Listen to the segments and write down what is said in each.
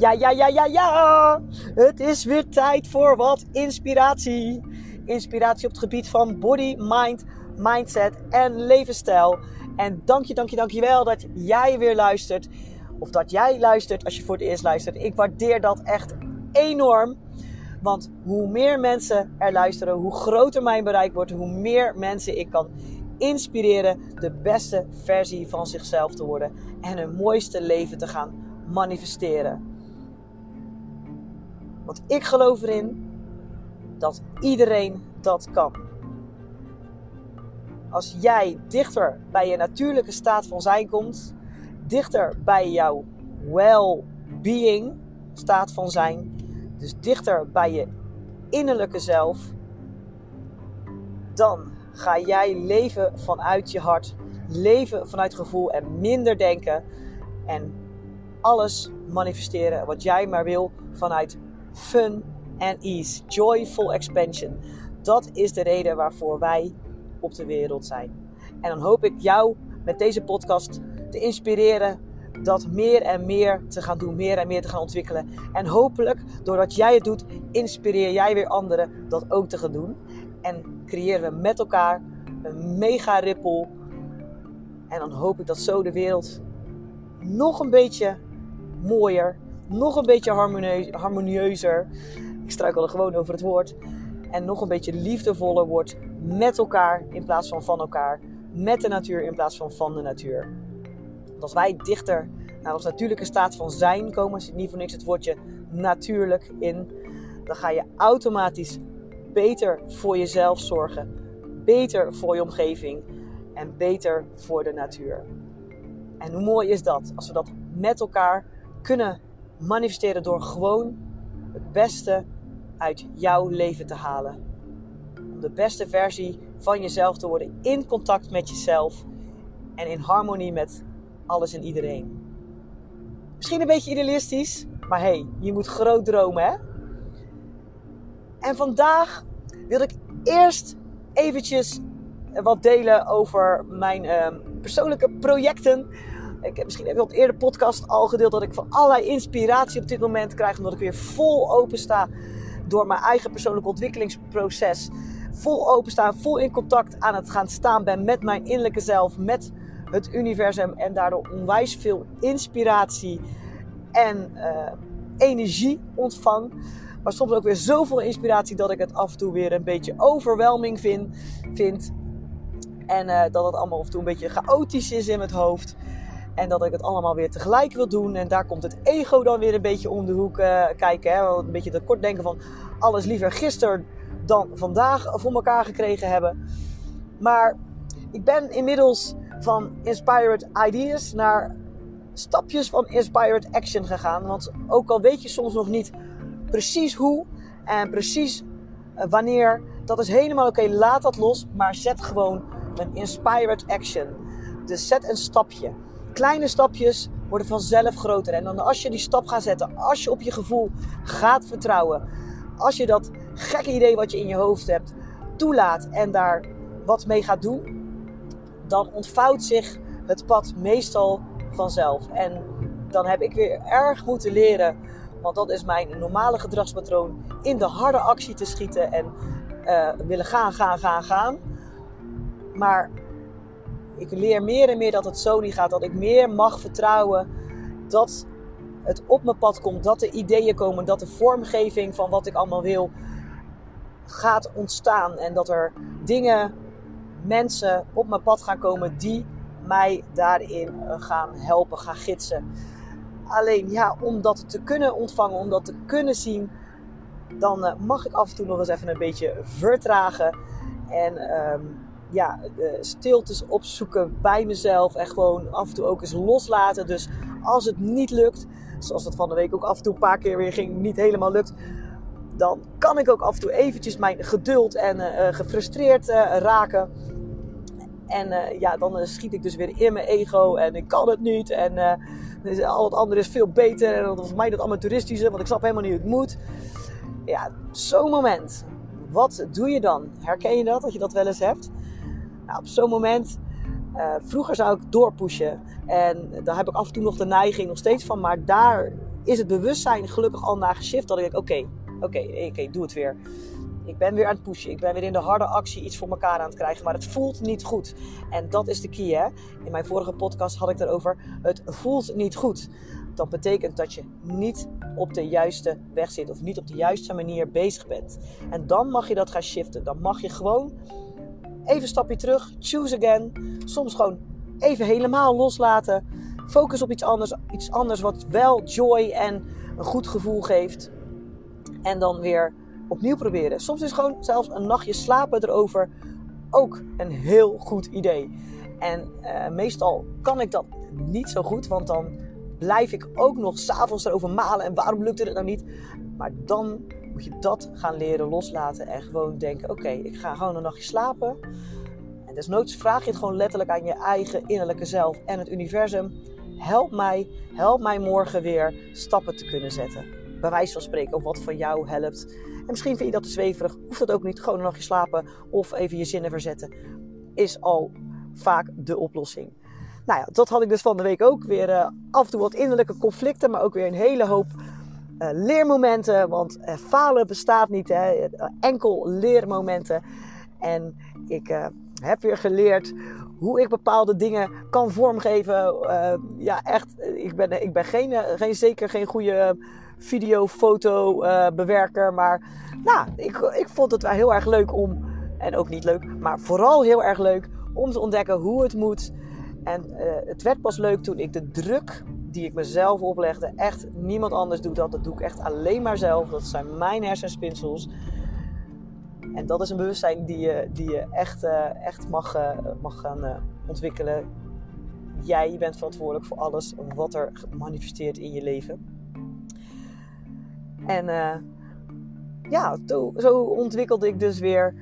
Ja, ja, ja, ja, ja. Het is weer tijd voor wat inspiratie. Inspiratie op het gebied van body, mind, mindset en levensstijl. En dank je, dank je, dank je wel dat jij weer luistert. Of dat jij luistert als je voor het eerst luistert. Ik waardeer dat echt enorm. Want hoe meer mensen er luisteren, hoe groter mijn bereik wordt, hoe meer mensen ik kan inspireren de beste versie van zichzelf te worden en hun mooiste leven te gaan manifesteren. Want ik geloof erin dat iedereen dat kan. Als jij dichter bij je natuurlijke staat van zijn komt, dichter bij jouw well-being staat van zijn, dus dichter bij je innerlijke zelf, dan ga jij leven vanuit je hart, leven vanuit gevoel en minder denken en alles manifesteren wat jij maar wil vanuit fun en ease, joyful expansion. Dat is de reden waarvoor wij op de wereld zijn. En dan hoop ik jou met deze podcast te inspireren dat meer en meer te gaan doen, meer en meer te gaan ontwikkelen. En hopelijk, doordat jij het doet, inspireer jij weer anderen dat ook te gaan doen. En creëren we met elkaar een mega ripple. En dan hoop ik dat zo de wereld nog een beetje mooier, nog een beetje harmonieuzer. Ik struikel er gewoon over het woord. En nog een beetje liefdevoller wordt met elkaar in plaats van van elkaar. Met de natuur in plaats van van de natuur. Want als wij dichter naar onze natuurlijke staat van zijn komen, zit niet voor niks het woordje natuurlijk in, dan ga je automatisch beter voor jezelf zorgen, beter voor je omgeving en beter voor de natuur. En hoe mooi is dat als we dat met elkaar kunnen manifesteren door gewoon het beste uit jouw leven te halen. Om de beste versie van jezelf te worden in contact met jezelf en in harmonie met alles en iedereen. Misschien een beetje idealistisch, maar hey, je moet groot dromen, hè? En vandaag wil ik eerst eventjes wat delen over mijn uh, persoonlijke projecten. Ik heb misschien even op de eerder podcast al gedeeld dat ik van allerlei inspiratie op dit moment krijg. Omdat ik weer vol open sta door mijn eigen persoonlijke ontwikkelingsproces. Vol open sta, vol in contact aan het gaan staan ben met mijn innerlijke zelf, met het universum. En daardoor onwijs veel inspiratie en uh, energie ontvang. Maar soms ook weer zoveel inspiratie dat ik het af en toe weer een beetje overwhelming vind. En uh, dat het allemaal af en toe een beetje chaotisch is in mijn hoofd. En dat ik het allemaal weer tegelijk wil doen. En daar komt het ego dan weer een beetje om de hoek uh, kijken. Hè? Een beetje de kort denken van alles liever gisteren dan vandaag voor elkaar gekregen hebben. Maar ik ben inmiddels van inspired ideas naar stapjes van inspired action gegaan. Want ook al weet je soms nog niet precies hoe en precies eh, wanneer, dat is helemaal oké. Laat dat los, maar zet gewoon een inspired action. Dus zet een stapje. Kleine stapjes worden vanzelf groter. En dan als je die stap gaat zetten, als je op je gevoel gaat vertrouwen, als je dat gekke idee wat je in je hoofd hebt toelaat en daar wat mee gaat doen, dan ontvouwt zich het pad meestal vanzelf. En dan heb ik weer erg moeten leren, want dat is mijn normale gedragspatroon, in de harde actie te schieten en uh, willen gaan, gaan, gaan, gaan. Maar ik leer meer en meer dat het zo niet gaat. Dat ik meer mag vertrouwen dat het op mijn pad komt. Dat de ideeën komen. Dat de vormgeving van wat ik allemaal wil gaat ontstaan. En dat er dingen, mensen op mijn pad gaan komen die mij daarin eh, gaan helpen, gaan gidsen. Alleen ja, om dat te kunnen ontvangen, om dat te kunnen zien, dan uh, mag ik af en toe nog eens even een beetje vertragen. En um, ja, stiltes opzoeken bij mezelf. En gewoon af en toe ook eens loslaten. Dus als het niet lukt, zoals dat van de week ook af en toe een paar keer weer ging, niet helemaal lukt. Dan kan ik ook af en toe eventjes mijn geduld en uh, gefrustreerd raken. En ja, dan schiet ik dus weer in mijn ego en ik kan het niet. En al het andere is veel beter. En voor mij dat amateuristische, want ik snap helemaal niet hoe het moet. Ja, zo'n moment. Wat doe je dan? Herken je dat, dat je dat wel eens hebt? Nou, op zo'n moment Uh, vroeger zou ik doorpushen. En daar heb ik af en toe nog de neiging nog steeds van. Maar daar is het bewustzijn gelukkig al naar geshift. Dat ik denk, oké, oké, oké, doe het weer. Ik ben weer aan het pushen. Ik ben weer in de harde actie iets voor elkaar aan het krijgen. Maar het voelt niet goed. En dat is de key, hè. In mijn vorige podcast had ik erover. Het voelt niet goed. Dat betekent dat je niet op de juiste weg zit. Of niet op de juiste manier bezig bent. En dan mag je dat gaan shiften. Dan mag je gewoon even een stapje terug. Choose again. Soms gewoon even helemaal loslaten. Focus op iets anders. Iets anders wat wel joy en een goed gevoel geeft. En dan weer opnieuw proberen. Soms is gewoon zelfs een nachtje slapen erover ook een heel goed idee. En uh, meestal kan ik dat niet zo goed, want dan blijf ik ook nog s'avonds erover malen. En waarom lukt het nou niet? Maar dan moet je dat gaan leren loslaten en gewoon denken: oké, ik ga gewoon een nachtje slapen. En desnoods vraag je het gewoon letterlijk aan je eigen innerlijke zelf en het universum. Help mij, help mij morgen weer stappen te kunnen zetten. Bij wijze van spreken, of wat van jou helpt. En misschien vind je dat te zweverig, hoeft dat ook niet. Gewoon een nachtje slapen of even je zinnen verzetten. Is al vaak de oplossing. Nou ja, dat had ik dus van de week ook. Weer uh, af en toe wat innerlijke conflicten, maar ook weer een hele hoop uh, leermomenten. Want uh, falen bestaat niet, hè? enkel leermomenten. En ik heb weer geleerd hoe ik bepaalde dingen kan vormgeven. ja, echt, ik ben, ik ben geen, geen, zeker geen goede video, foto bewerker. Maar nou, ik, ik vond het wel heel erg leuk om, en ook niet leuk, maar vooral heel erg leuk om te ontdekken hoe het moet. En uh, het werd pas leuk toen ik de druk die ik mezelf oplegde, echt niemand anders doet dat. Dat doe ik echt alleen maar zelf. Dat zijn mijn hersenspinsels. En dat is een bewustzijn die je, die je echt, uh, echt mag, uh, mag gaan ontwikkelen. Jij bent verantwoordelijk voor alles wat er manifesteert in je leven. En ja, to, zo ontwikkelde ik dus weer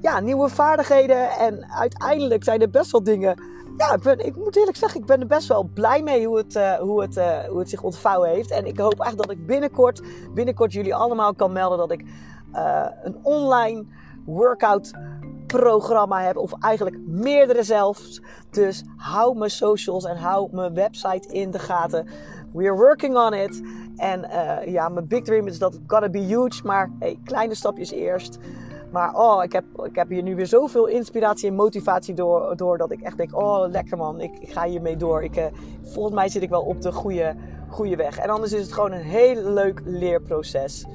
ja, nieuwe vaardigheden. En uiteindelijk zijn er best wel dingen ja, ik, moet eerlijk zeggen, ik ben er best wel blij mee hoe het, uh, hoe, het, uh, hoe het zich ontvouwen heeft. En ik hoop echt dat ik binnenkort, binnenkort jullie allemaal kan melden dat ik een online workout programma heb. Of eigenlijk meerdere zelfs. Dus hou mijn socials en hou mijn website in de gaten. We're working on it. En ja, mijn big dream is dat het gonna be huge. Maar hey, kleine stapjes eerst. Maar oh, ik heb, ik heb hier nu weer zoveel inspiratie en motivatie door, door dat ik echt denk, oh lekker man, ik, ik ga hiermee door. Ik, uh, volgens mij zit ik wel op de goede, goede weg. En anders is het gewoon een heel leuk leerproces.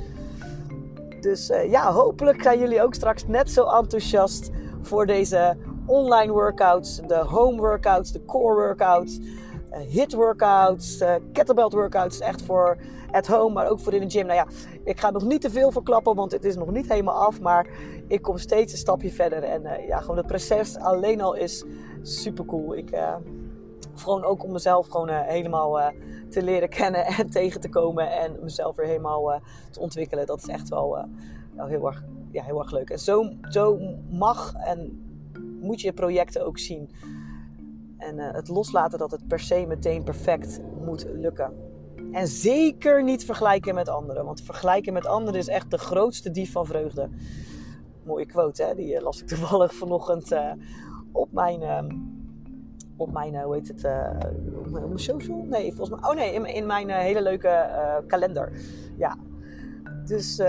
Dus uh, ja, hopelijk zijn jullie ook straks net zo enthousiast voor deze online workouts, de home workouts, de core workouts, hit workouts, kettlebell workouts, echt voor at home, maar ook voor in de gym. Nou ja, ik ga nog niet te veel verklappen, want het is nog niet helemaal af. Maar ik kom steeds een stapje verder. En uh, ja, gewoon het proces alleen al is super cool. Ik, gewoon ook om mezelf gewoon helemaal te leren kennen en tegen te komen. En mezelf weer helemaal te ontwikkelen. Dat is echt wel, wel heel, erg, ja, heel erg leuk. En zo, zo mag en moet je projecten ook zien. En het loslaten dat het per se meteen perfect moet lukken. En zeker niet vergelijken met anderen. Want vergelijken met anderen is echt de grootste dief van vreugde. Mooie quote, hè? Die eh, las ik toevallig vanochtend uh, op mijn. Uh, op mijn, hoe heet het? op mijn social? Nee, volgens mij. Oh nee, in, in mijn hele leuke kalender. Ja. Dus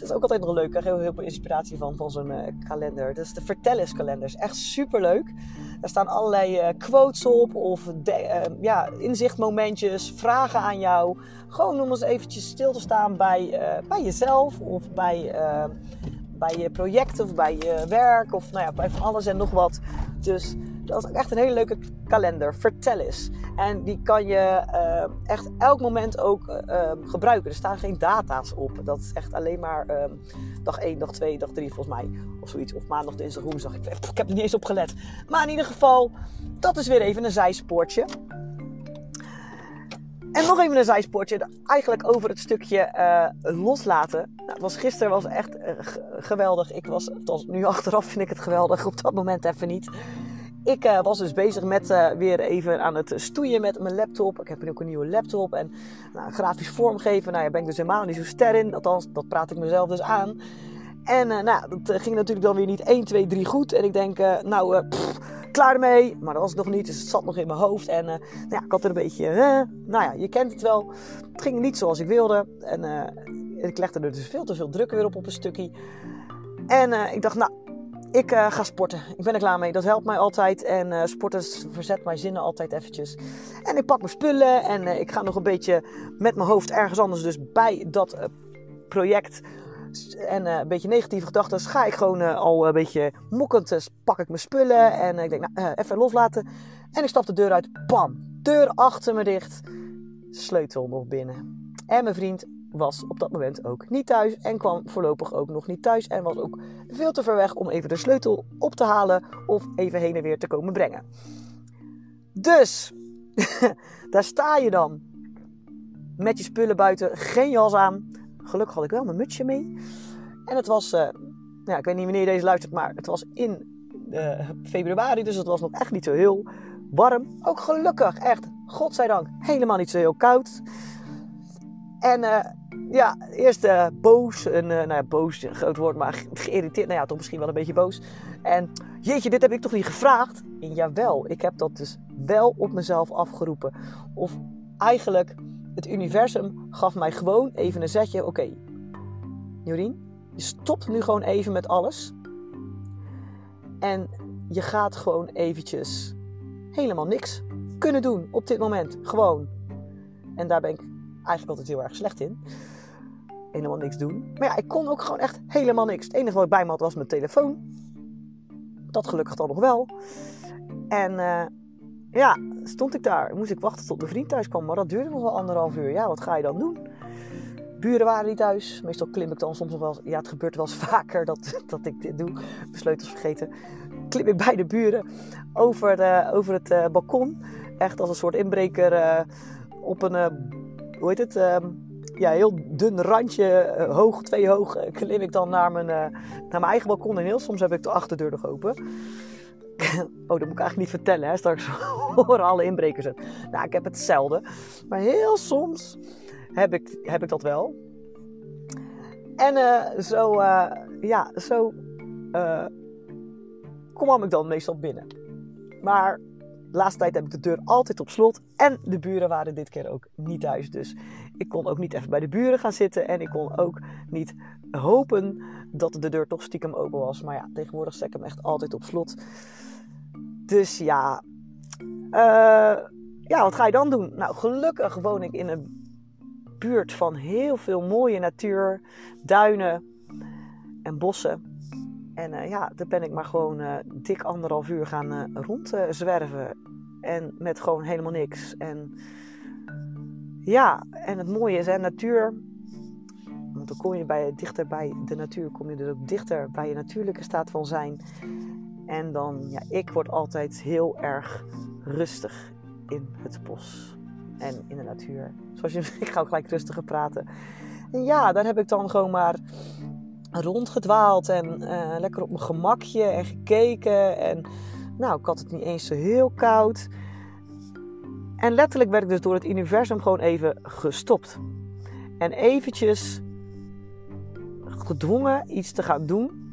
het is ook altijd nog leuk. Ik krijg heel, veel inspiratie van, van zo'n kalender. Dus de vertellerskalender is echt super leuk. Er staan allerlei uh, quotes op of uh, ja, inzichtmomentjes, vragen aan jou. Gewoon om eens eventjes stil te staan bij, uh, bij jezelf of bij, bij je project of bij je werk of nou ja, bij van alles en nog wat. Dus dat is echt een hele leuke kalender. Vertel eens. En die kan je uh, echt elk moment ook uh, gebruiken. Er staan geen data's op. Dat is echt alleen maar uh, dag 1, dag 2, dag 3 volgens mij. Of zoiets. Of maandag, dinsdag, woensdag. Ik, ik heb er niet eens op gelet. Maar in ieder geval, dat is weer even een zijspoortje. En nog even een zijspoortje, eigenlijk over het stukje uh, loslaten. Nou, was, gisteren was echt geweldig. Ik was, nu achteraf vind ik het geweldig, op dat moment even niet. Ik uh, was dus bezig met uh, weer even aan het stoeien met mijn laptop. Ik heb nu ook een nieuwe laptop en nou, grafisch vormgeven. Nou, daar ben ik dus helemaal niet zo ster in. Althans, dat praat ik mezelf dus aan. En uh, nou, dat ging natuurlijk dan weer niet 1, 2, 3 goed. En ik denk, nou, klaar ermee. Maar dat was het nog niet, dus het zat nog in mijn hoofd. En nou ja, ik had er een beetje, nou ja, je kent het wel. Het ging niet zoals ik wilde. En ik legde er dus veel te veel druk weer op op een stukje. En ik dacht, nou, ik uh, ga sporten. Ik ben er klaar mee. Dat helpt mij altijd. En uh, sporten verzet mijn zinnen altijd eventjes. En ik pak mijn spullen. En uh, ik ga nog een beetje met mijn hoofd ergens anders. Dus bij dat project. En een beetje negatieve gedachten. Ga ik gewoon al een beetje mokkend. pak ik mijn spullen. En ik denk, nou, even loslaten. En ik stap de deur uit. Bam! Deur achter me dicht. Sleutel nog binnen. En mijn vriend was op dat moment ook niet thuis en kwam voorlopig ook nog niet thuis en was ook veel te ver weg om even de sleutel op te halen of even heen en weer te komen brengen. Dus daar sta je dan met je spullen buiten, geen jas aan. Gelukkig had ik wel mijn mutsje mee. En het was, uh, ik weet niet wanneer deze luistert, maar het was in uh, februari, dus het was nog echt niet zo heel warm. Ook gelukkig, echt, godzijdank, helemaal niet zo heel koud. En uh, ja, eerst uh, boos. En, uh, nou ja, boos, groot woord, maar geïrriteerd. Nou ja, toch misschien wel een beetje boos. En jeetje, dit heb ik toch niet gevraagd? En jawel, ik heb dat dus wel op mezelf afgeroepen. Of eigenlijk, het universum gaf mij gewoon even een zetje. Oké, okay, Jorien, je stopt nu gewoon even met alles. En je gaat gewoon eventjes helemaal niks kunnen doen op dit moment. Gewoon. En daar ben ik eigenlijk altijd heel erg slecht in. Helemaal niks doen. Maar ja, ik kon ook gewoon echt helemaal niks. Het enige wat ik bij me had was mijn telefoon. Dat gelukkig dan nog wel. En uh, ja, stond ik daar. Moest ik wachten tot mijn vriend thuis kwam. Maar dat duurde nog wel anderhalf uur. Ja, wat ga je dan doen? Buren waren niet thuis. Meestal klim ik dan soms nog wel. Ja, het gebeurt wel eens vaker dat, dat ik dit doe. Sleutels vergeten. Klim ik bij de buren over, uh, over het uh, balkon. Echt als een soort inbreker op een hoe heet het? Uh, ja, heel dun randje, uh, hoog, twee hoog, uh, klim ik dan naar mijn, uh, naar mijn eigen balkon. En heel soms heb ik de achterdeur nog open. oh, dat moet ik eigenlijk niet vertellen, hè? straks horen alle inbrekers het. Nou, ik heb het zelden. Maar heel soms heb ik, heb ik dat wel. En zo, ja, zo kwam ik dan meestal binnen. Maar laatste tijd heb ik de deur altijd op slot. En de buren waren dit keer ook niet thuis. Dus ik kon ook niet even bij de buren gaan zitten. En ik kon ook niet hopen dat de deur toch stiekem open was. Maar ja, tegenwoordig zet ik hem echt altijd op slot. Dus ja. Uh, ja, wat ga je dan doen? Nou, gelukkig woon ik in een buurt van heel veel mooie natuur. Duinen en bossen. En uh, ja, daar ben ik maar gewoon uh, dik anderhalf uur gaan uh, rondzwerven. en met gewoon helemaal niks. En ja, en het mooie is, hè, natuur. Want dan kom je bij, dichter bij de natuur, kom je dus ook dichter bij je natuurlijke staat van zijn. En dan, ja, ik word altijd heel erg rustig in het bos en in de natuur. Zoals je, ik ga ook gelijk rustiger praten. En ja, daar heb ik dan gewoon maar rondgedwaald en uh, lekker op mijn gemakje en gekeken. En nou, ik had het niet eens zo heel koud. En letterlijk werd ik dus door het universum gewoon even gestopt. En eventjes gedwongen iets te gaan doen.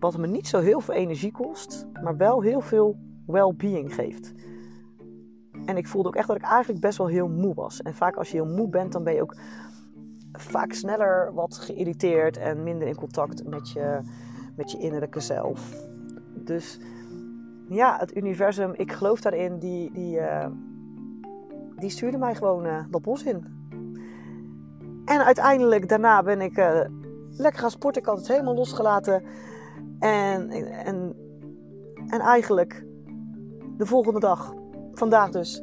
Wat me niet zo heel veel energie kost, maar wel heel veel well-being geeft. En ik voelde ook echt dat ik eigenlijk best wel heel moe was. En vaak als je heel moe bent, dan ben je ook vaak sneller wat geïrriteerd en minder in contact met je, met je innerlijke zelf. Dus ja, het universum, ik geloof daarin, die, die, uh, die stuurde mij gewoon uh, dat bos in. En uiteindelijk daarna ben ik uh, lekker gaan sporten. Ik had het helemaal losgelaten. En, en, en eigenlijk de volgende dag, vandaag dus,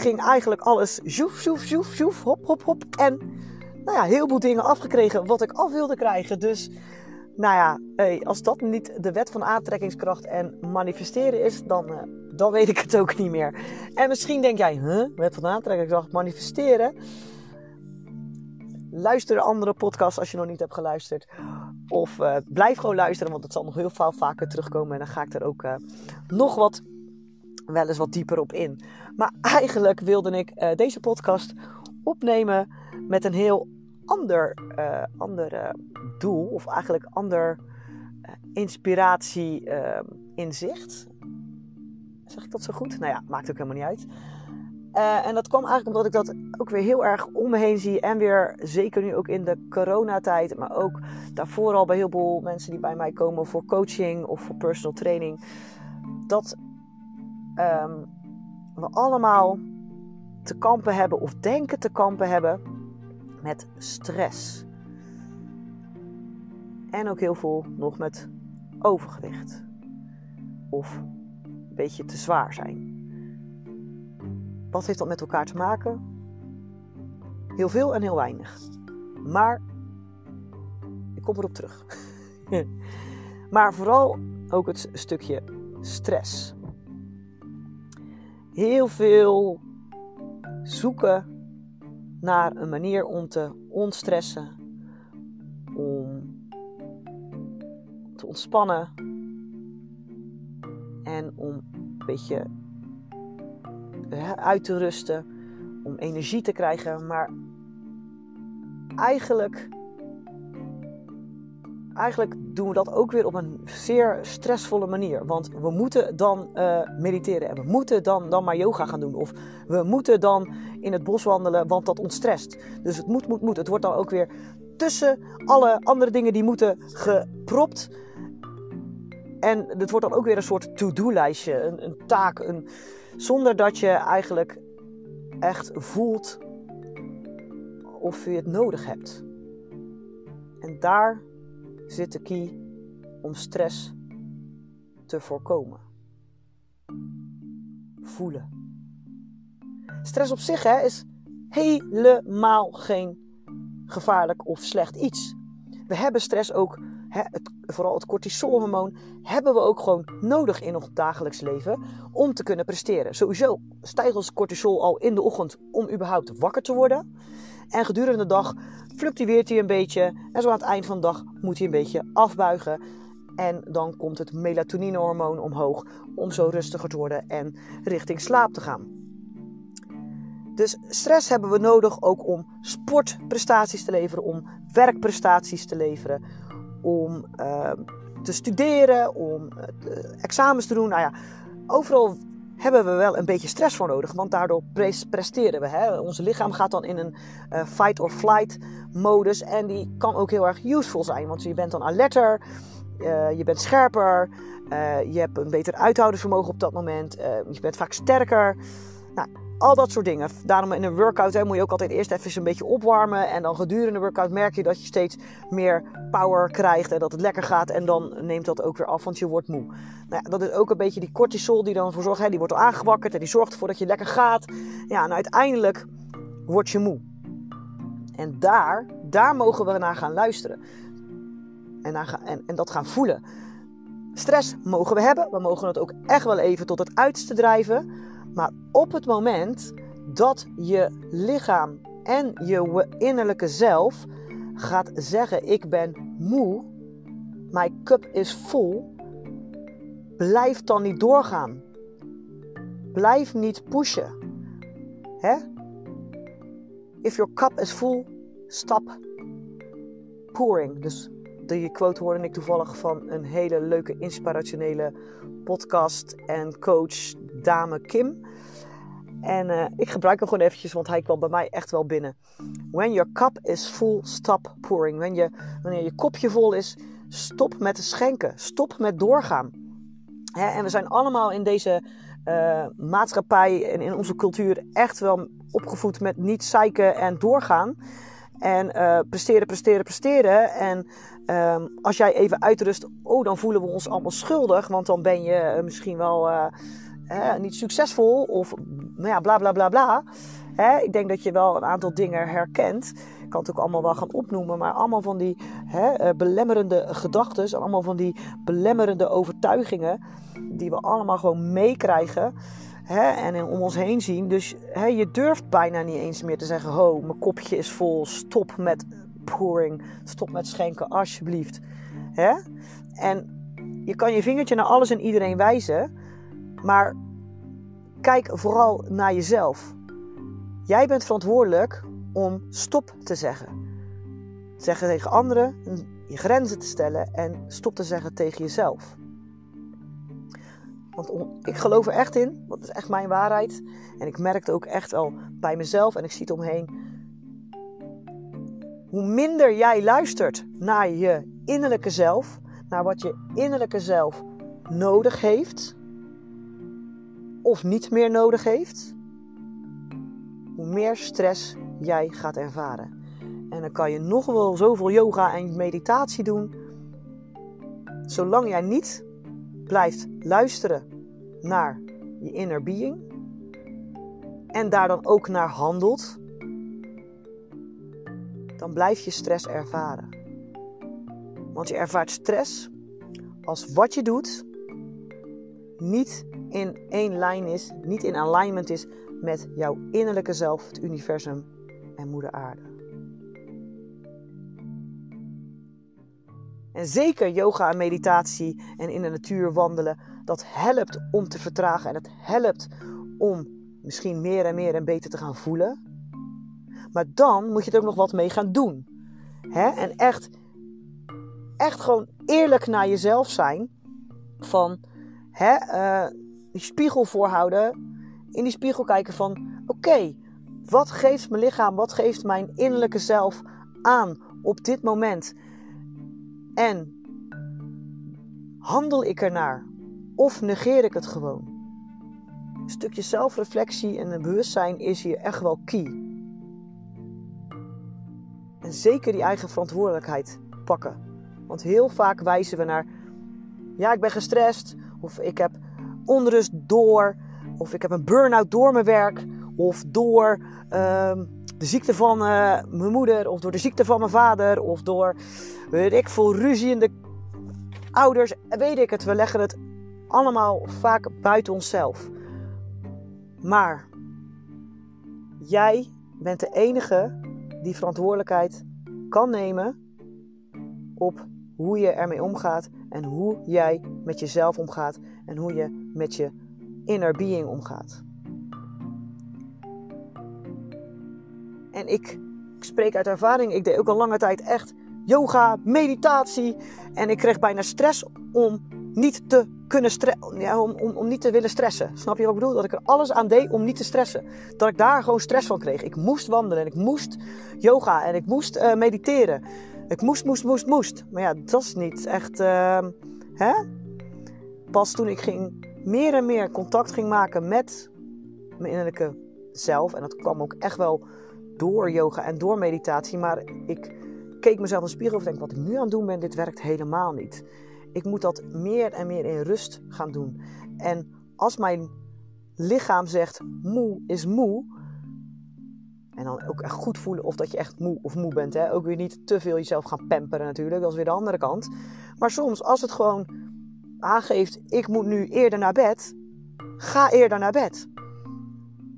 ging eigenlijk alles zoef, zoef, zoef, zoef, hop, hop, hop. En nou ja, heel veel dingen afgekregen wat ik af wilde krijgen. Dus nou ja, als dat niet de wet van aantrekkingskracht en manifesteren is, dan, uh, dan weet ik het ook niet meer. En misschien denk jij, huh, wet van aantrekkingskracht, manifesteren? Luister de andere podcast als je nog niet hebt geluisterd. Of uh, blijf gewoon luisteren, want het zal nog heel veel vaker terugkomen. En dan ga ik er ook uh, nog wat wel eens wat dieper op in. Maar eigenlijk wilde ik uh, deze podcast opnemen met een heel ander, uh, doel. Of eigenlijk ander inspiratie, uh, inzicht. Zeg ik dat zo goed? Nou ja, maakt ook helemaal niet uit. En dat kwam eigenlijk omdat ik dat ook weer heel erg om me heen zie. En weer zeker nu ook in de coronatijd. Maar ook daarvoor al bij heel veel mensen die bij mij komen voor coaching of voor personal training. Dat um, we allemaal te kampen hebben of denken te kampen hebben met stress. En ook heel veel nog met overgewicht. Of een beetje te zwaar zijn. Wat heeft dat met elkaar te maken? Heel veel en heel weinig. Maar ik kom erop terug. maar vooral ook het stukje stress. Heel veel zoeken naar een manier om te ontstressen, om te ontspannen en om een beetje uit te rusten, om energie te krijgen. Maar eigenlijk, eigenlijk doen we dat ook weer op een zeer stressvolle manier. Want we moeten dan uh, mediteren en we moeten dan, dan maar yoga gaan doen. Of we moeten dan in het bos wandelen, want dat ontstrest. Dus het moet, moet, moet. Het wordt dan ook weer tussen alle andere dingen die moeten gepropt. En het wordt dan ook weer een soort to-do-lijstje, een, een taak, een, zonder dat je eigenlijk echt voelt of je het nodig hebt. En daar zit de key om stress te voorkomen. Voelen. Stress op zich hè, is helemaal geen gevaarlijk of slecht iets. We hebben stress ook het, vooral het cortisolhormoon, hebben we ook gewoon nodig in ons dagelijks leven om te kunnen presteren. Sowieso stijgt ons cortisol al in de ochtend om überhaupt wakker te worden. En gedurende de dag fluctueert hij een beetje. En zo aan het eind van de dag moet hij een beetje afbuigen. En dan komt het melatonine-hormoon omhoog om zo rustiger te worden en richting slaap te gaan. Dus stress hebben we nodig ook om sportprestaties te leveren, om werkprestaties te leveren, om uh, te studeren, om uh, examens te doen. Nou ja, overal hebben we wel een beetje stress voor nodig, want daardoor presteren we. Hè? Ons lichaam gaat dan in een uh, fight or flight modus en die kan ook heel erg useful zijn, want je bent dan alerter, uh, je bent scherper, je hebt een beter uithoudingsvermogen op dat moment, je bent vaak sterker. Nou, al dat soort dingen. Daarom in een workout hè, moet je ook altijd eerst even een beetje opwarmen. En dan gedurende de workout merk je dat je steeds meer power krijgt. En dat het lekker gaat. En dan neemt dat ook weer af, want je wordt moe. Nou ja, dat is ook een beetje die cortisol die dan ervoor zorgt. Hè, die wordt al aangewakkerd en die zorgt ervoor dat je lekker gaat. Ja, en uiteindelijk word je moe. En daar, daar mogen we naar gaan luisteren. En, naar, en, en dat gaan voelen. Stress mogen we hebben. We mogen het ook echt wel even tot het uiterste drijven. Maar op het moment dat je lichaam en je innerlijke zelf gaat zeggen: Ik ben moe, my cup is full, blijf dan niet doorgaan. Blijf niet pushen. Hè? If your cup is full, stop pouring. Dus die quote hoorde ik toevallig van een hele leuke inspirationele podcast en coach dame Kim. En uh, ik gebruik hem gewoon eventjes, want hij kwam bij mij echt wel binnen. When your cup is full, stop pouring. Wanneer je, wanneer je kopje vol is, stop met schenken. Stop met doorgaan. Hè, en we zijn allemaal in deze uh, maatschappij en in onze cultuur echt wel opgevoed met niet zeiken en doorgaan. En uh, presteren, presteren, presteren. En um, als jij even uitrust, oh, dan voelen we ons allemaal schuldig. Want dan ben je misschien wel niet succesvol of nou ja, bla bla bla bla. Hè, ik denk dat je wel een aantal dingen herkent. Ik kan het ook allemaal wel gaan opnoemen, maar allemaal van die hè, eh, belemmerende gedachten, allemaal van die belemmerende overtuigingen, die we allemaal gewoon meekrijgen hè, en om ons heen zien. Dus hè, je durft bijna niet eens meer te zeggen: Ho, mijn kopje is vol, stop met pouring, stop met schenken, alsjeblieft. Hè? En je kan je vingertje naar alles en iedereen wijzen. Maar kijk vooral naar jezelf. Jij bent verantwoordelijk om stop te zeggen. Zeggen tegen anderen, je grenzen te stellen en stop te zeggen tegen jezelf. Want ik geloof er echt in, dat is echt mijn waarheid. En ik merk het ook echt al bij mezelf en ik zie het omheen. Hoe minder jij luistert naar je innerlijke zelf, naar wat je innerlijke zelf nodig heeft, of niet meer nodig heeft, hoe meer stress jij gaat ervaren. En dan kan je nog wel zoveel yoga en meditatie doen. Zolang jij niet blijft luisteren naar je inner being en daar dan ook naar handelt, dan blijf je stress ervaren. Want je ervaart stress als wat je doet niet in één lijn is, niet in alignment is met jouw innerlijke zelf, het universum en moeder aarde. En zeker yoga en meditatie en in de natuur wandelen, dat helpt om te vertragen en het helpt om misschien meer en meer en beter te gaan voelen. Maar dan moet je er ook nog wat mee gaan doen. Hè? En echt, echt gewoon eerlijk naar jezelf zijn. Van hè, uh, die spiegel voorhouden. In die spiegel kijken van oké, wat geeft mijn lichaam, wat geeft mijn innerlijke zelf aan op dit moment? En handel ik ernaar of negeer ik het gewoon? Een stukje zelfreflectie en bewustzijn is hier echt wel key. En zeker die eigen verantwoordelijkheid pakken. Want heel vaak wijzen we naar: ja, ik ben gestrest, of ik heb onrust door, of ik heb een burn-out door mijn werk, of door ehm, de ziekte van uh, mijn moeder, of door de ziekte van mijn vader, of door, weet ik veel, ruziende ouders, weet ik het. We leggen het allemaal vaak buiten onszelf. Maar jij bent de enige die verantwoordelijkheid kan nemen op hoe je ermee omgaat en hoe jij met jezelf omgaat en hoe je met je inner being omgaat. En ik, spreek uit ervaring, ik deed ook al lange tijd echt yoga, meditatie en ik kreeg bijna stress om niet te kunnen ja, om, om, om niet te willen stressen. Snap je wat ik bedoel? Dat ik er alles aan deed om niet te stressen. Dat ik daar gewoon stress van kreeg. Ik moest wandelen en ik moest yoga en ik moest uh, mediteren. Ik moest, moest, moest, moest. Maar ja, dat is niet echt. Uh, hè? Pas toen ik ging, meer en meer contact ging maken met mijn innerlijke zelf. En dat kwam ook echt wel door yoga en door meditatie. Maar ik keek mezelf in spiegel en denk: wat ik nu aan het doen ben, dit werkt helemaal niet. Ik moet dat meer en meer in rust gaan doen. En als mijn lichaam zegt moe is moe, en dan ook echt goed voelen of dat je echt moe of moe bent. Hè? Ook weer niet te veel jezelf gaan pamperen natuurlijk. Dat is weer de andere kant. Maar soms als het gewoon aangeeft, ik moet nu eerder naar bed. Ga eerder naar bed.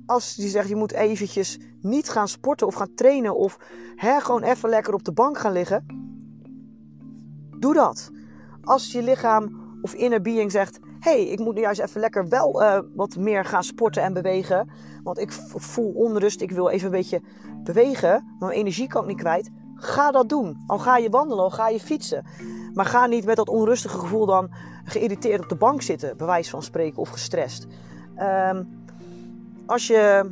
Als die zegt, je moet eventjes niet gaan sporten of gaan trainen. Of hè, gewoon even lekker op de bank gaan liggen. Doe dat. Als je lichaam of inner being zegt, hey, ik moet nu juist even lekker wel uh, wat meer gaan sporten en bewegen. Want ik voel onrust, ik wil even een beetje bewegen. Mijn energie kan ik niet kwijt. Ga dat doen. Al ga je wandelen, al ga je fietsen. Maar ga niet met dat onrustige gevoel dan geïrriteerd op de bank zitten, bewijs van spreken, of gestrest. Um, als je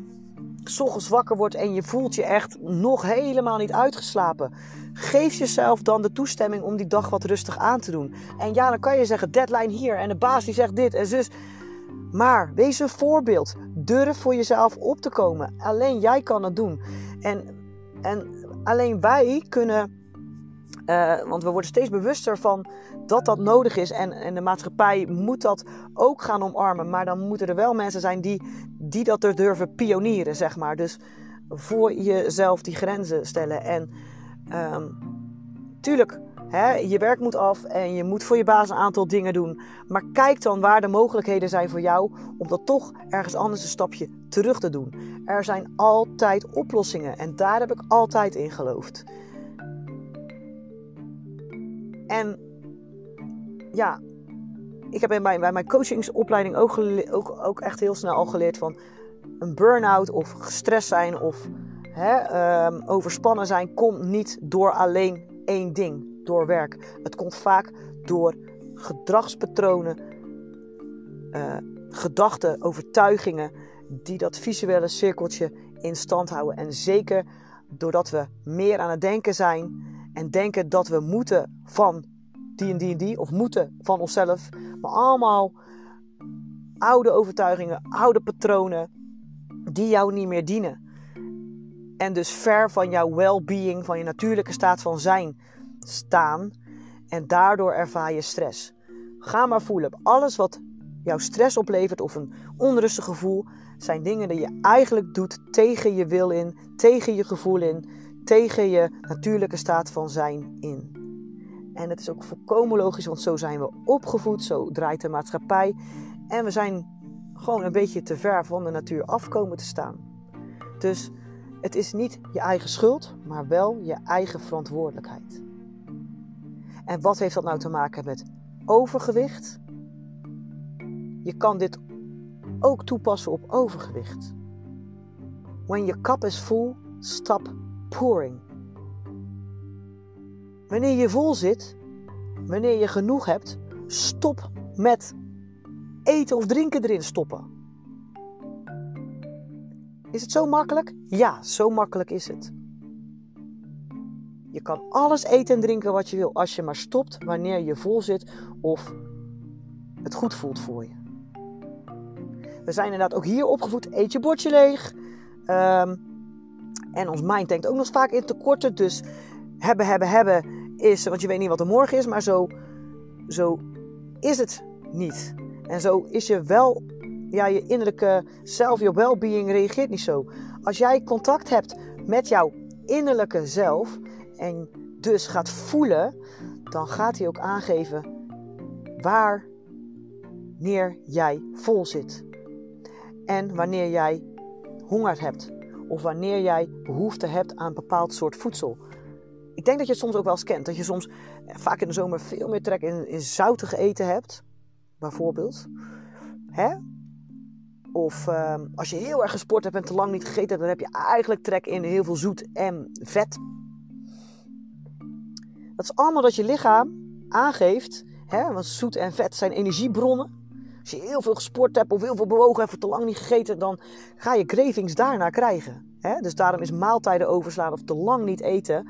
s ochtends wakker wordt en je voelt je echt nog helemaal niet uitgeslapen. Geef jezelf dan de toestemming om die dag wat rustig aan te doen. En ja, dan kan je zeggen deadline hier en de baas die zegt dit en zus. Maar wees een voorbeeld. Durf voor jezelf op te komen. Alleen jij kan het doen. En, en alleen wij kunnen uh, want we worden steeds bewuster van dat dat nodig is. En, en de maatschappij moet dat ook gaan omarmen. Maar dan moeten er wel mensen zijn die, die dat er durven pionieren, zeg maar. Dus voor jezelf die grenzen stellen. En um, tuurlijk, hè, je werk moet af en je moet voor je baas een aantal dingen doen. Maar kijk dan waar de mogelijkheden zijn voor jou om dat toch ergens anders een stapje terug te doen. Er zijn altijd oplossingen en daar heb ik altijd in geloofd. En ja, ik heb in mijn, bij mijn coachingsopleiding ook, ook, ook echt heel snel al geleerd van een burn-out of gestrest zijn of hè, um, overspannen zijn komt niet door alleen één ding. door werk. Het komt vaak door gedragspatronen, uh, gedachten, overtuigingen die dat visuele cirkeltje in stand houden. En zeker doordat we meer aan het denken zijn en denken dat we moeten van die en die en die, of moeten van onszelf, maar allemaal oude overtuigingen, oude patronen die jou niet meer dienen. En dus ver van jouw well-being, van je natuurlijke staat van zijn staan. En daardoor ervaar je stress. Ga maar voelen. Alles wat jouw stress oplevert of een onrustig gevoel, zijn dingen die je eigenlijk doet tegen je wil in, tegen je gevoel in, tegen je natuurlijke staat van zijn in. En het is ook volkomen logisch, want zo zijn we opgevoed, zo draait de maatschappij. En we zijn gewoon een beetje te ver van de natuur afkomen te staan. Dus het is niet je eigen schuld, maar wel je eigen verantwoordelijkheid. En wat heeft dat nou te maken met overgewicht? Je kan dit ook toepassen op overgewicht. When your cup is full, stop pouring. Wanneer je vol zit, wanneer je genoeg hebt, stop met eten of drinken erin stoppen. Is het zo makkelijk? Ja, zo makkelijk is het. Je kan alles eten en drinken wat je wil als je maar stopt wanneer je vol zit of het goed voelt voor je. We zijn inderdaad ook hier opgevoed, eet je bordje leeg. Um, en ons mind denkt ook nog vaak in tekorten. Dus hebben, hebben, hebben is, want je weet niet wat er morgen is, maar zo, zo is het niet. En zo is je wel, ja, je innerlijke zelf, je well-being reageert niet zo. Als jij contact hebt met jouw innerlijke zelf en dus gaat voelen, dan gaat hij ook aangeven wanneer jij vol zit. En wanneer jij honger hebt. Of wanneer jij behoefte hebt aan een bepaald soort voedsel. Ik denk dat je het soms ook wel eens kent. Dat je soms eh, vaak in de zomer veel meer trek in, in zoutige eten hebt. Bijvoorbeeld. Hè? Of ehm, als je heel erg gesport hebt en te lang niet gegeten hebt, dan heb je eigenlijk trek in heel veel zoet en vet. Dat is allemaal dat je lichaam aangeeft. Hè? Want zoet en vet zijn energiebronnen. Als je heel veel gesport hebt of heel veel bewogen hebt of te lang niet gegeten, dan ga je cravings daarna krijgen. Hè? Dus daarom is maaltijden overslaan of te lang niet eten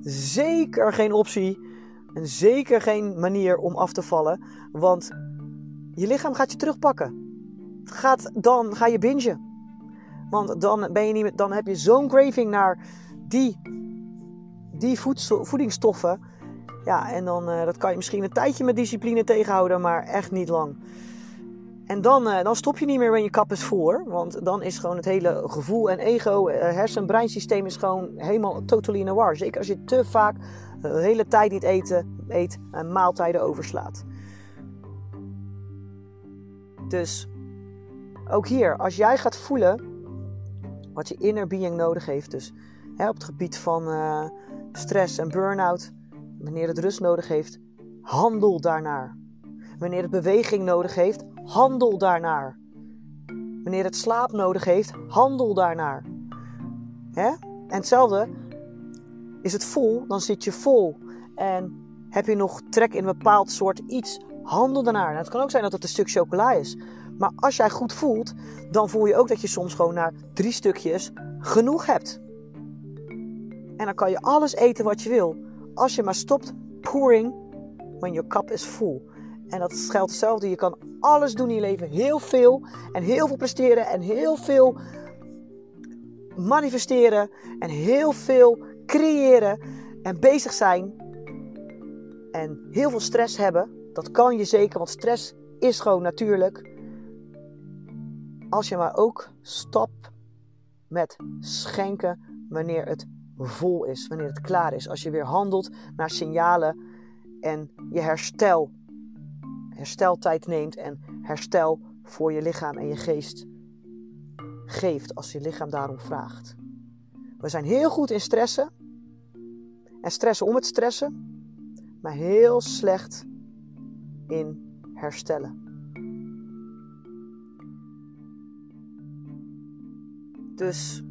zeker geen optie. En zeker geen manier om af te vallen. Want je lichaam gaat je terugpakken. Gaat, dan ga je bingen. Want dan, ben je niet, dan heb je zo'n craving naar die, die voedingsstoffen. Ja, en dan uh, dat kan je misschien een tijdje met discipline tegenhouden, maar echt niet lang. En dan, uh, dan stop je niet meer wanneer je kap is voor. Want dan is gewoon het hele gevoel en ego, uh, hersen-breinsysteem is gewoon helemaal totally in the war. Zeker als je te vaak de hele tijd niet eten, eet en maaltijden overslaat. Dus ook hier, als jij gaat voelen wat je inner being nodig heeft. Dus op het gebied van stress en burn-out. Wanneer het rust nodig heeft, handel daarnaar. Wanneer het beweging nodig heeft, handel daarnaar. Wanneer het slaap nodig heeft, handel daarnaar. Hè? En hetzelfde, is het vol, dan zit je vol. En heb je nog trek in een bepaald soort iets, handel daarnaar. Nou, het kan ook zijn dat het een stuk chocola is. Maar als jij goed voelt, dan voel je ook dat je soms gewoon na drie stukjes genoeg hebt. En dan kan je alles eten wat je wil. Als je maar stopt pouring when your cup is full. En dat geldt hetzelfde. Je kan alles doen in je leven. Heel veel. En heel veel presteren. En heel veel manifesteren. En heel veel creëren. En bezig zijn. En heel veel stress hebben. Dat kan je zeker. Want stress is gewoon natuurlijk. Als je maar ook stop met schenken wanneer het vol is. Wanneer het klaar is. Als je weer handelt naar signalen. En je herstel hersteltijd neemt en herstel voor je lichaam en je geest geeft als je lichaam daarom vraagt. We zijn heel goed in stressen en stressen om het stressen, maar heel slecht in herstellen. Dus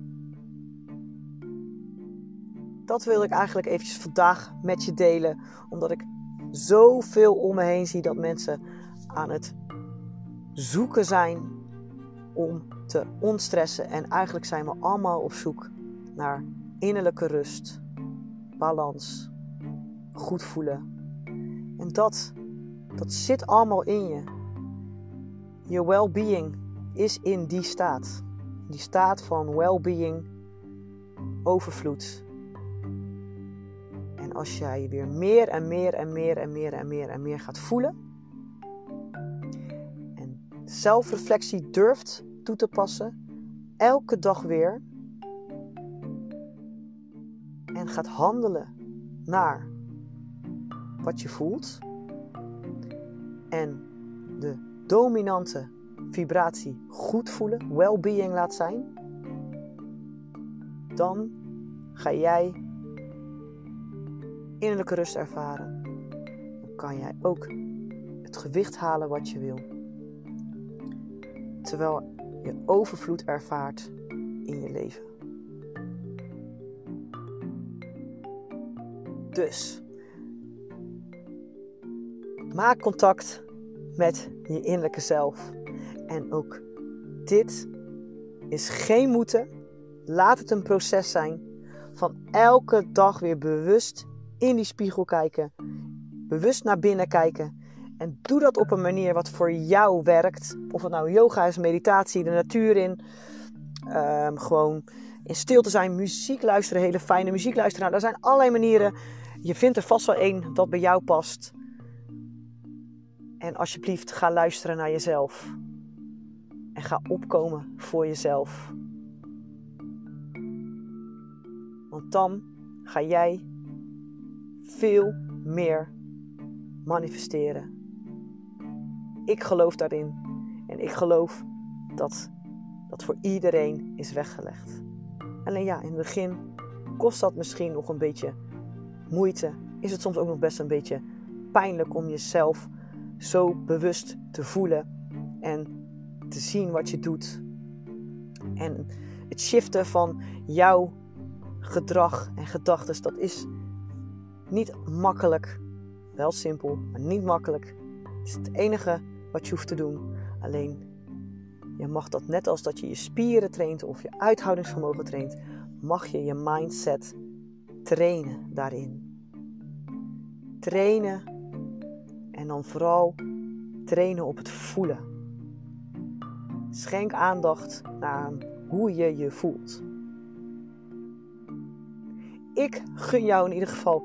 dat wil ik eigenlijk eventjes vandaag met je delen. Omdat ik zoveel om me heen zie dat mensen aan het zoeken zijn om te ontstressen. En eigenlijk zijn we allemaal op zoek naar innerlijke rust, balans, goed voelen. En dat, dat zit allemaal in je. Je well-being is in die staat. Die staat van well-being, overvloed. Als jij weer meer en meer en meer en meer en meer en meer gaat voelen. En zelfreflectie durft toe te passen. Elke dag weer. En gaat handelen naar wat je voelt. En de dominante vibratie goed voelen, well-being laat zijn, dan ga jij innerlijke rust ervaren. Dan kan jij ook het gewicht halen wat je wil. Terwijl je overvloed ervaart in je leven. Dus maak contact met je innerlijke zelf. En ook dit is geen moeten. Laat het een proces zijn van elke dag weer bewust in die spiegel kijken. Bewust naar binnen kijken. En doe dat op een manier wat voor jou werkt. Of het nou yoga is, meditatie, de natuur in. Ehm, gewoon in stilte zijn, muziek luisteren, hele fijne muziek luisteren. Nou, er zijn allerlei manieren. Je vindt er vast wel één dat bij jou past. En alsjeblieft, ga luisteren naar jezelf. En ga opkomen voor jezelf. Want dan ga jij veel meer manifesteren. Ik geloof daarin. En ik geloof dat dat voor iedereen is weggelegd. Alleen ja, in het begin kost dat misschien nog een beetje moeite. Is het soms ook nog best een beetje pijnlijk om jezelf zo bewust te voelen en te zien wat je doet. En het shiften van jouw gedrag en gedachten, dat is niet makkelijk. Wel simpel, maar niet makkelijk. Het is het enige wat je hoeft te doen. Alleen, je mag dat net als dat je je spieren traint of je uithoudingsvermogen traint, mag je je mindset trainen daarin. Trainen en dan vooral trainen op het voelen. Schenk aandacht naar hoe je je voelt. Ik gun jou in ieder geval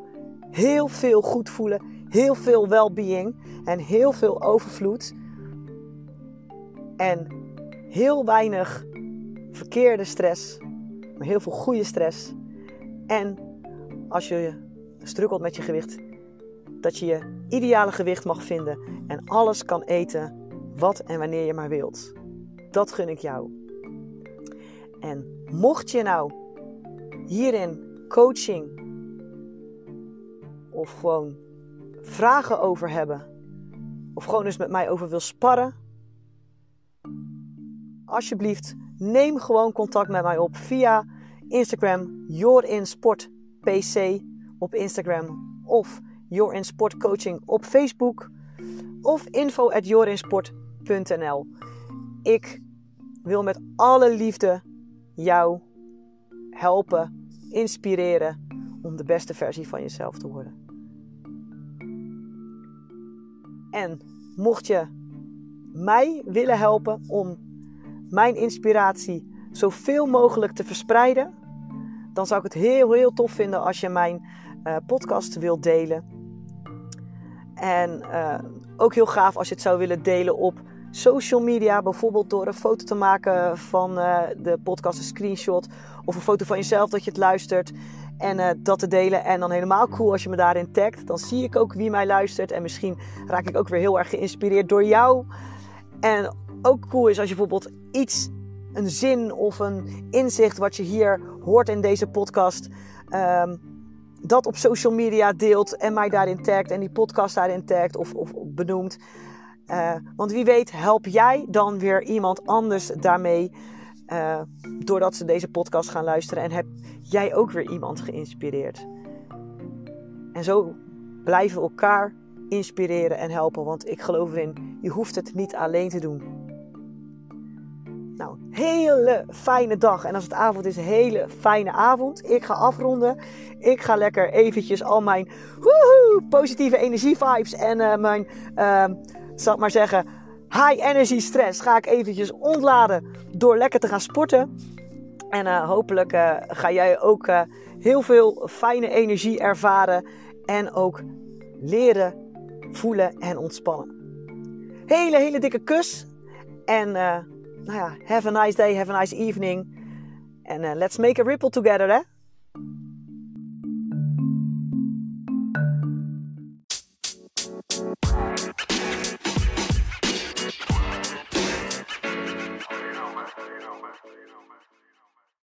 heel veel goed voelen, heel veel well-being en heel veel overvloed. En heel weinig verkeerde stress, maar heel veel goede stress. En als je strukkelt met je gewicht, dat je je ideale gewicht mag vinden en alles kan eten wat en wanneer je maar wilt. Dat gun ik jou. En mocht je nou hierin coaching of gewoon vragen over hebben, of gewoon eens met mij over wil sparren, alsjeblieft neem gewoon contact met mij op via Instagram, YourInSportPC op Instagram of Your in Sport Coaching op Facebook of info at. Ik wil met alle liefde jou helpen, inspireren om de beste versie van jezelf te worden. En mocht je mij willen helpen om mijn inspiratie zoveel mogelijk te verspreiden, dan zou ik het heel, heel tof vinden als je mijn uh, podcast wilt delen. En uh, ook heel gaaf als je het zou willen delen op social media. Bijvoorbeeld door een foto te maken van uh, de podcast, een screenshot. Of een foto van jezelf dat je het luistert. En uh, dat te delen. En dan helemaal cool als je me daarin tagt. Dan zie ik ook wie mij luistert. En misschien raak ik ook weer heel erg geïnspireerd door jou. En ook cool is als je bijvoorbeeld iets, een zin of een inzicht wat je hier hoort in deze podcast. Um, dat op social media deelt en mij daarin tagt en die podcast daarin tagt of, of benoemt. Uh, want wie weet help jij dan weer iemand anders daarmee uh, doordat ze deze podcast gaan luisteren. En heb jij ook weer iemand geïnspireerd. En zo blijven we elkaar inspireren en helpen. Want ik geloof erin, je hoeft het niet alleen te doen. Nou, hele fijne dag. En als het avond is, hele fijne avond. Ik ga afronden. Ik ga lekker eventjes al mijn woehoe, positieve energie vibes en uh, mijn, uh, zal ik maar zeggen, high energy stress ga ik eventjes ontladen door lekker te gaan sporten. En uh, hopelijk uh, ga jij ook uh, heel veel fijne energie ervaren en ook leren voelen en ontspannen. Hele, hele dikke kus. En nou ja, have a nice day, have a nice evening. En let's make a ripple together, hè?